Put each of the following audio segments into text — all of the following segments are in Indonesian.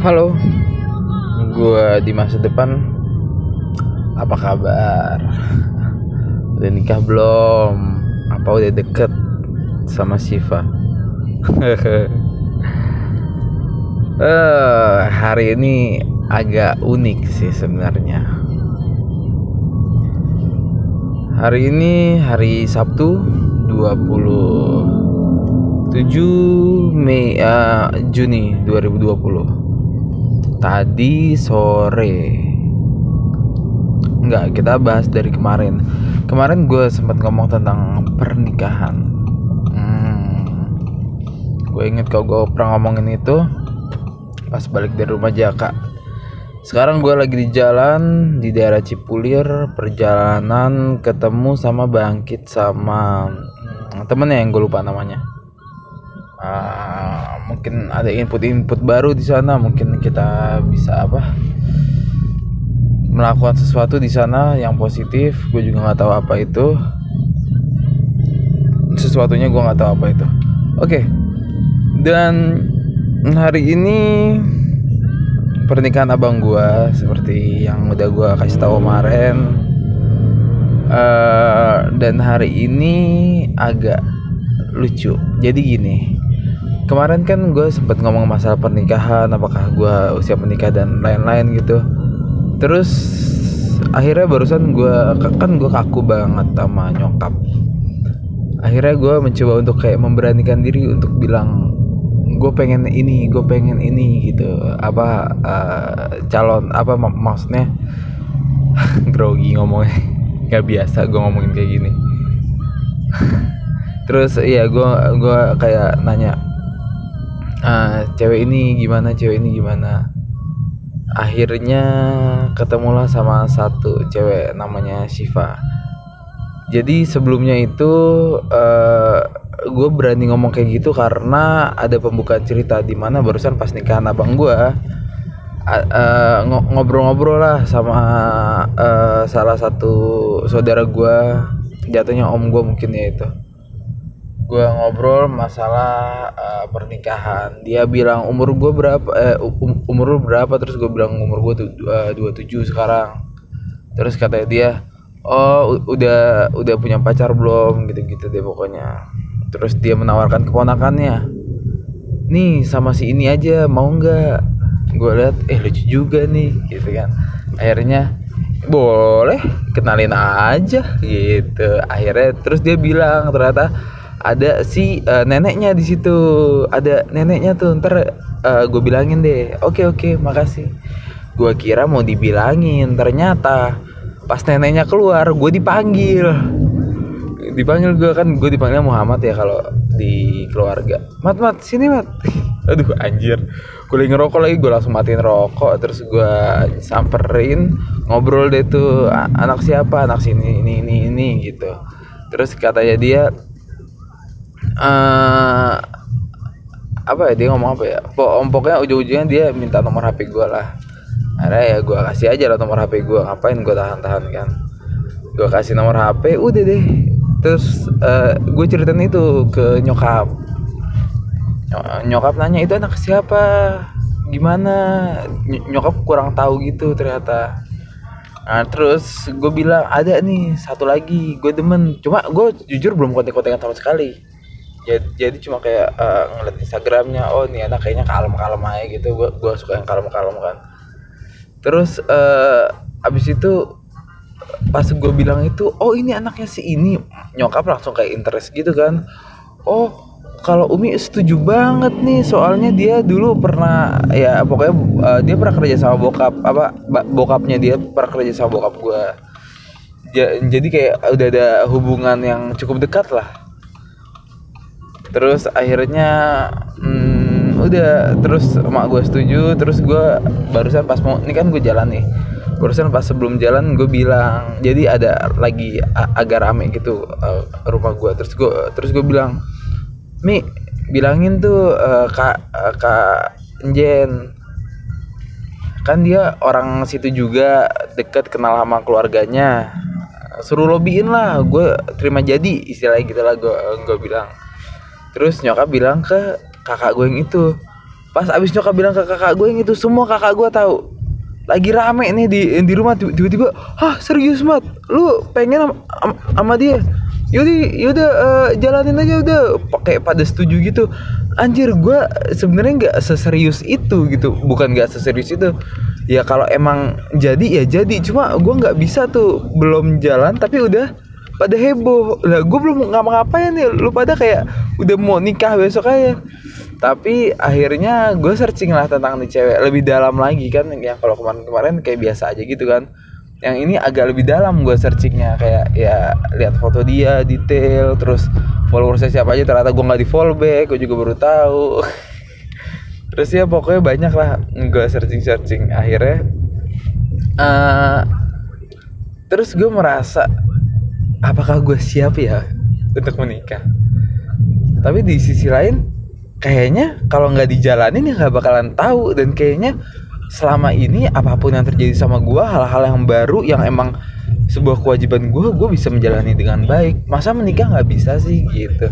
Halo, gua di masa depan. Apa kabar? Udah nikah belum? Apa udah deket sama Siva? Eh, hari ini agak unik sih sebenarnya. Hari ini hari Sabtu 27 Mei uh, Juni 2020 tadi sore. Enggak, kita bahas dari kemarin. Kemarin gue sempat ngomong tentang pernikahan. Hmm, Gue inget kalau gue pernah ngomongin itu Pas balik dari rumah Jaka. Sekarang gue lagi di jalan Di daerah Cipulir Perjalanan ketemu sama Bangkit Sama temennya yang gue lupa namanya. Uh, mungkin ada input-input baru di sana. Mungkin kita bisa apa melakukan sesuatu di sana yang positif. Gue juga nggak tahu apa itu. Sesuatunya gue nggak tahu apa itu. Oke. Okay. dan hari ini pernikahan abang gue seperti yang udah gue kasih tahu kemarin. Uh, dan hari ini agak lucu. Jadi gini kemarin kan gue sempat ngomong masalah pernikahan apakah gue usia menikah dan lain-lain gitu. Terus akhirnya barusan gue kan gue kaku banget sama nyokap. Akhirnya gue mencoba untuk kayak memberanikan diri untuk bilang gue pengen ini gue pengen ini gitu. Apa uh, calon apa mak maksudnya? Grogi ngomongnya. Nggak biasa gue ngomongin kayak gini. Terus iya gue gue kayak nanya uh, cewek ini gimana cewek ini gimana? Akhirnya ketemulah sama satu cewek namanya Shiva. Jadi sebelumnya itu uh, eh, gue berani ngomong kayak gitu karena ada pembukaan cerita di mana barusan pas nikahan abang gue uh, ngobrol-ngobrol lah sama uh, salah satu saudara gue jatuhnya om gue mungkin ya itu gue ngobrol masalah uh, pernikahan. Dia bilang umur gue berapa? Eh, um, umur lu berapa? Terus gue bilang umur gue tuh eh, dua tujuh sekarang. Terus katanya dia oh udah udah punya pacar belum? Gitu-gitu deh pokoknya. Terus dia menawarkan keponakannya. Nih sama si ini aja mau nggak? Gue lihat eh lucu juga nih. Gitu kan. Akhirnya boleh kenalin aja. Gitu. Akhirnya terus dia bilang ternyata ada si uh, neneknya di situ. Ada neneknya tuh ntar uh, eh, gue bilangin deh. Oke oke makasih. Gue kira mau dibilangin. Ternyata pas neneknya keluar gue dipanggil. Dipanggil gue kan gue dipanggil Muhammad ya kalau di keluarga. Mat mat sini mat. Aduh anjir. Gue lagi ngerokok lagi gue langsung matiin rokok terus gue samperin ngobrol deh tuh anak siapa? Anak sini ini ini ini gitu. Terus katanya dia uh, apa ya dia ngomong apa ya? Pokoknya ujung-ujungnya dia minta nomor HP gue lah. Ada ya gue kasih aja lah nomor HP gue ngapain gue tahan-tahan kan? Gue kasih nomor HP udah deh. Terus uh, gue ceritain itu ke nyokap. Nyokap nanya itu anak siapa? Gimana? Nyokap kurang tahu gitu ternyata. Nah terus gue bilang ada nih satu lagi gue demen. Cuma gue jujur belum kontek-kontekan sama sekali jadi, jadi cuma kayak uh, ngeliat Instagramnya oh ini anak kayaknya kalem-kalem aja gitu. Gue gue suka yang kalem-kalem kan. Terus uh, abis itu pas gue bilang itu oh ini anaknya si ini. Nyokap langsung kayak interest gitu kan. Oh kalau Umi setuju banget nih soalnya dia dulu pernah ya pokoknya uh, dia pernah kerja sama bokap apa bokapnya dia pernah kerja sama bokap gue jadi kayak udah ada hubungan yang cukup dekat lah terus akhirnya hmm, udah terus emak gue setuju terus gue barusan pas mau ini kan gue jalan nih barusan pas sebelum jalan gue bilang jadi ada lagi agak rame gitu uh, rumah gue terus gue terus gue bilang mi bilangin tuh uh, kak uh, kak Jen kan dia orang situ juga deket kenal sama keluarganya. Suruh lobbyin lah gue terima jadi istilahnya gitu lah gue gue bilang terus nyokap bilang ke kakak gue yang itu pas abis nyokap bilang ke kakak gue yang itu semua kakak gue tahu. Lagi rame nih di di rumah tiba-tiba hah serius mat? Lu pengen sama dia? Yaudah yaudah uh, jalanin aja udah. Pakai pada setuju gitu. Anjir gue sebenarnya nggak seserius itu gitu. Bukan nggak seserius itu. Ya kalau emang jadi ya jadi. Cuma gue nggak bisa tuh. Belum jalan tapi udah pada heboh. Lah gue belum ngapa-ngapain nih. Lu pada kayak udah mau nikah besok aja. Tapi akhirnya gue searching lah tentang nih cewek lebih dalam lagi kan. Yang kalau kemarin-kemarin kayak biasa aja gitu kan. Yang ini agak lebih dalam gue searchingnya. Kayak ya lihat foto dia detail terus followersnya siapa aja. Ternyata gue nggak di follow back gue juga baru tahu. Terus ya pokoknya banyak lah gue searching searching akhirnya uh, terus gue merasa apakah gue siap ya untuk menikah? Tapi di sisi lain kayaknya kalau nggak dijalanin ya nggak bakalan tahu. Dan kayaknya selama ini apa pun yang terjadi sama gue hal-hal yang baru yang emang sebuah kewajiban gue gue bisa menjalani dengan baik. Masa menikah nggak bisa sih gitu.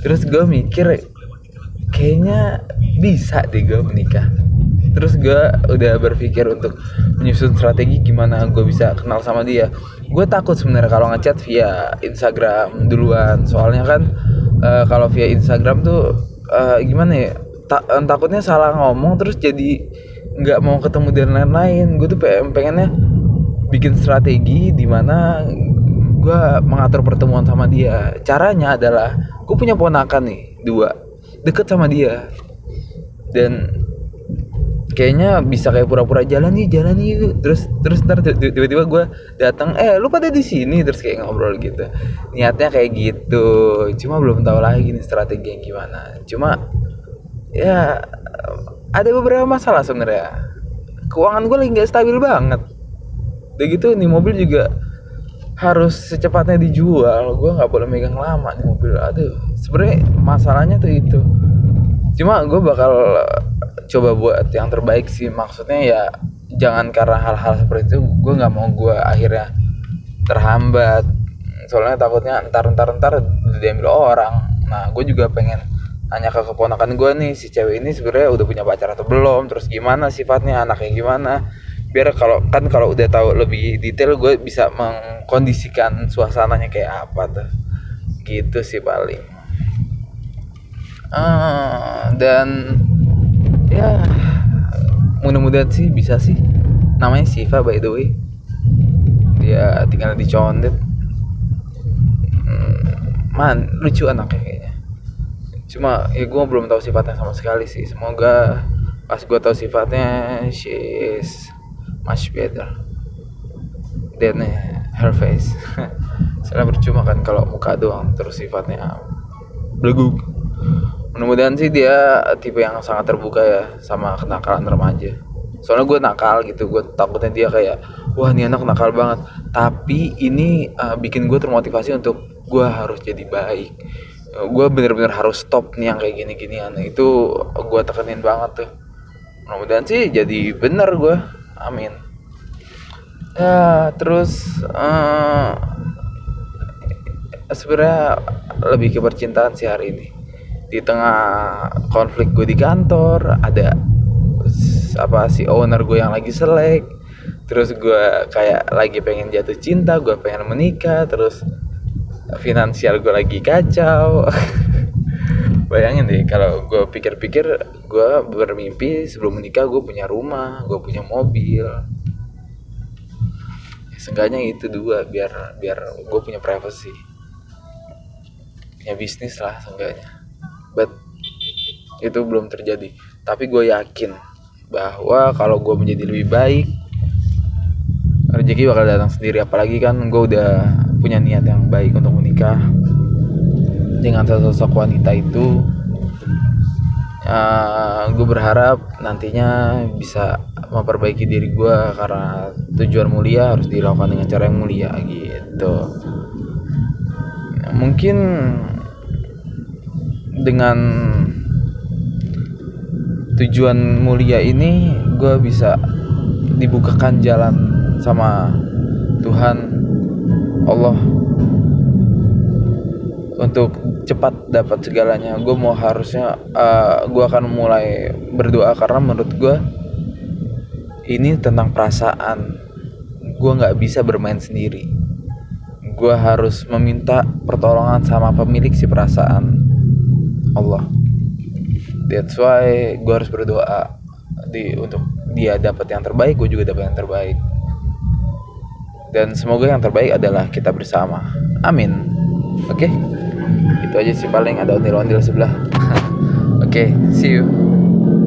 Terus gue mikir kayaknya bisa deh gue menikah terus gue udah berpikir untuk menyusun strategi gimana gue bisa kenal sama dia. Gue takut sebenarnya kalau ngechat via Instagram duluan. Soalnya kan uh, kalau via Instagram tuh uh, gimana ya ta takutnya salah ngomong terus jadi nggak mau ketemu dan lain-lain. Gue tuh pengen pengennya bikin strategi di mana gue mengatur pertemuan sama dia. Caranya adalah gue punya ponakan nih dua deket sama dia. Dan kayaknya bisa kayak pura-pura jalan nih jalan nih terus terus ntar tiba-tiba gue datang eh lu pada di sini? Terus kayak ngobrol gitu. Niatnya kayak gitu cuma belum tahu lagi nih strategi yang gimana. Cuma ya ada beberapa masalah sebenarnya. Keuangan gue lagi nggak stabil banget. Udah gitu nih mobil juga harus secepatnya dijual. Gue nggak boleh megang lama nih mobil. Aduh sebenarnya masalahnya tuh itu. Cuma gue bakal coba buat yang terbaik sih. Maksudnya ya jangan karena hal-hal seperti itu gue nggak mau gue akhirnya terhambat. Soalnya takutnya ntar ntar ntar diambil orang. Nah gue juga pengen nanya ke keponakan gue nih si cewek ini sebenarnya udah punya pacar atau belum? Terus gimana sifatnya anaknya gimana? Biar kalau kan kalau udah tahu lebih detail gue bisa mengkondisikan suasananya kayak apa tuh. Gitu sih paling. Uh, dan ya. Mudah-mudahan sih bisa sih. Namanya Siva by the way. Dia tinggal di Condet. Hmm, man lucu anaknya kayaknya. Cuma ya gue belum tahu sifatnya sama sekali sih. Semoga pas gue tahu sifatnya she is much better than her face. Soalnya percuma kan kalau muka doang terus sifatnya beleguk mudah-mudahan sih dia tipe yang sangat terbuka ya sama kenakalan remaja. Soalnya gue nakal gitu gue takutnya dia kayak wah ini anak nakal banget. Tapi ini uh, bikin gue termotivasi untuk gue harus jadi baik. Gue bener-bener harus stop nih yang kayak gini-ginian. Itu gue tekenin banget tuh. Mudah-mudahan sih jadi bener gue. Amin. Ya terus uh, sebenarnya lebih ke percintaan sih hari ini di tengah konflik gue di kantor ada apa si owner gue yang lagi selek terus gue kayak lagi pengen jatuh cinta gue pengen menikah terus finansial gue lagi kacau. Bayangin deh kalau gue pikir-pikir gue bermimpi sebelum menikah gue punya rumah gue punya mobil. Ya, seenggaknya itu dua biar biar gue punya privacy. Punya bisnis lah seenggaknya but itu belum terjadi. Tapi gue yakin bahwa kalau gue menjadi lebih baik rezeki bakal datang sendiri. Apalagi kan gue udah punya niat yang baik untuk menikah dengan sosok wanita itu. Uh, gue berharap nantinya bisa memperbaiki diri gue karena tujuan mulia harus dilakukan dengan cara yang mulia gitu. Mungkin dengan tujuan mulia ini gue bisa dibukakan jalan sama Tuhan Allah untuk cepat dapat segalanya. Gue mau harusnya uh, gue akan mulai berdoa karena menurut gue ini tentang perasaan. Gue nggak bisa bermain sendiri. Gue harus meminta pertolongan sama pemilik si perasaan Allah. That's why gue harus berdoa di untuk dia dapat yang terbaik gue juga dapat yang terbaik. Dan semoga yang terbaik adalah kita bersama. Amin. Oke? Okay? itu aja sih paling ada ondel-ondel sebelah. Oke okay, see you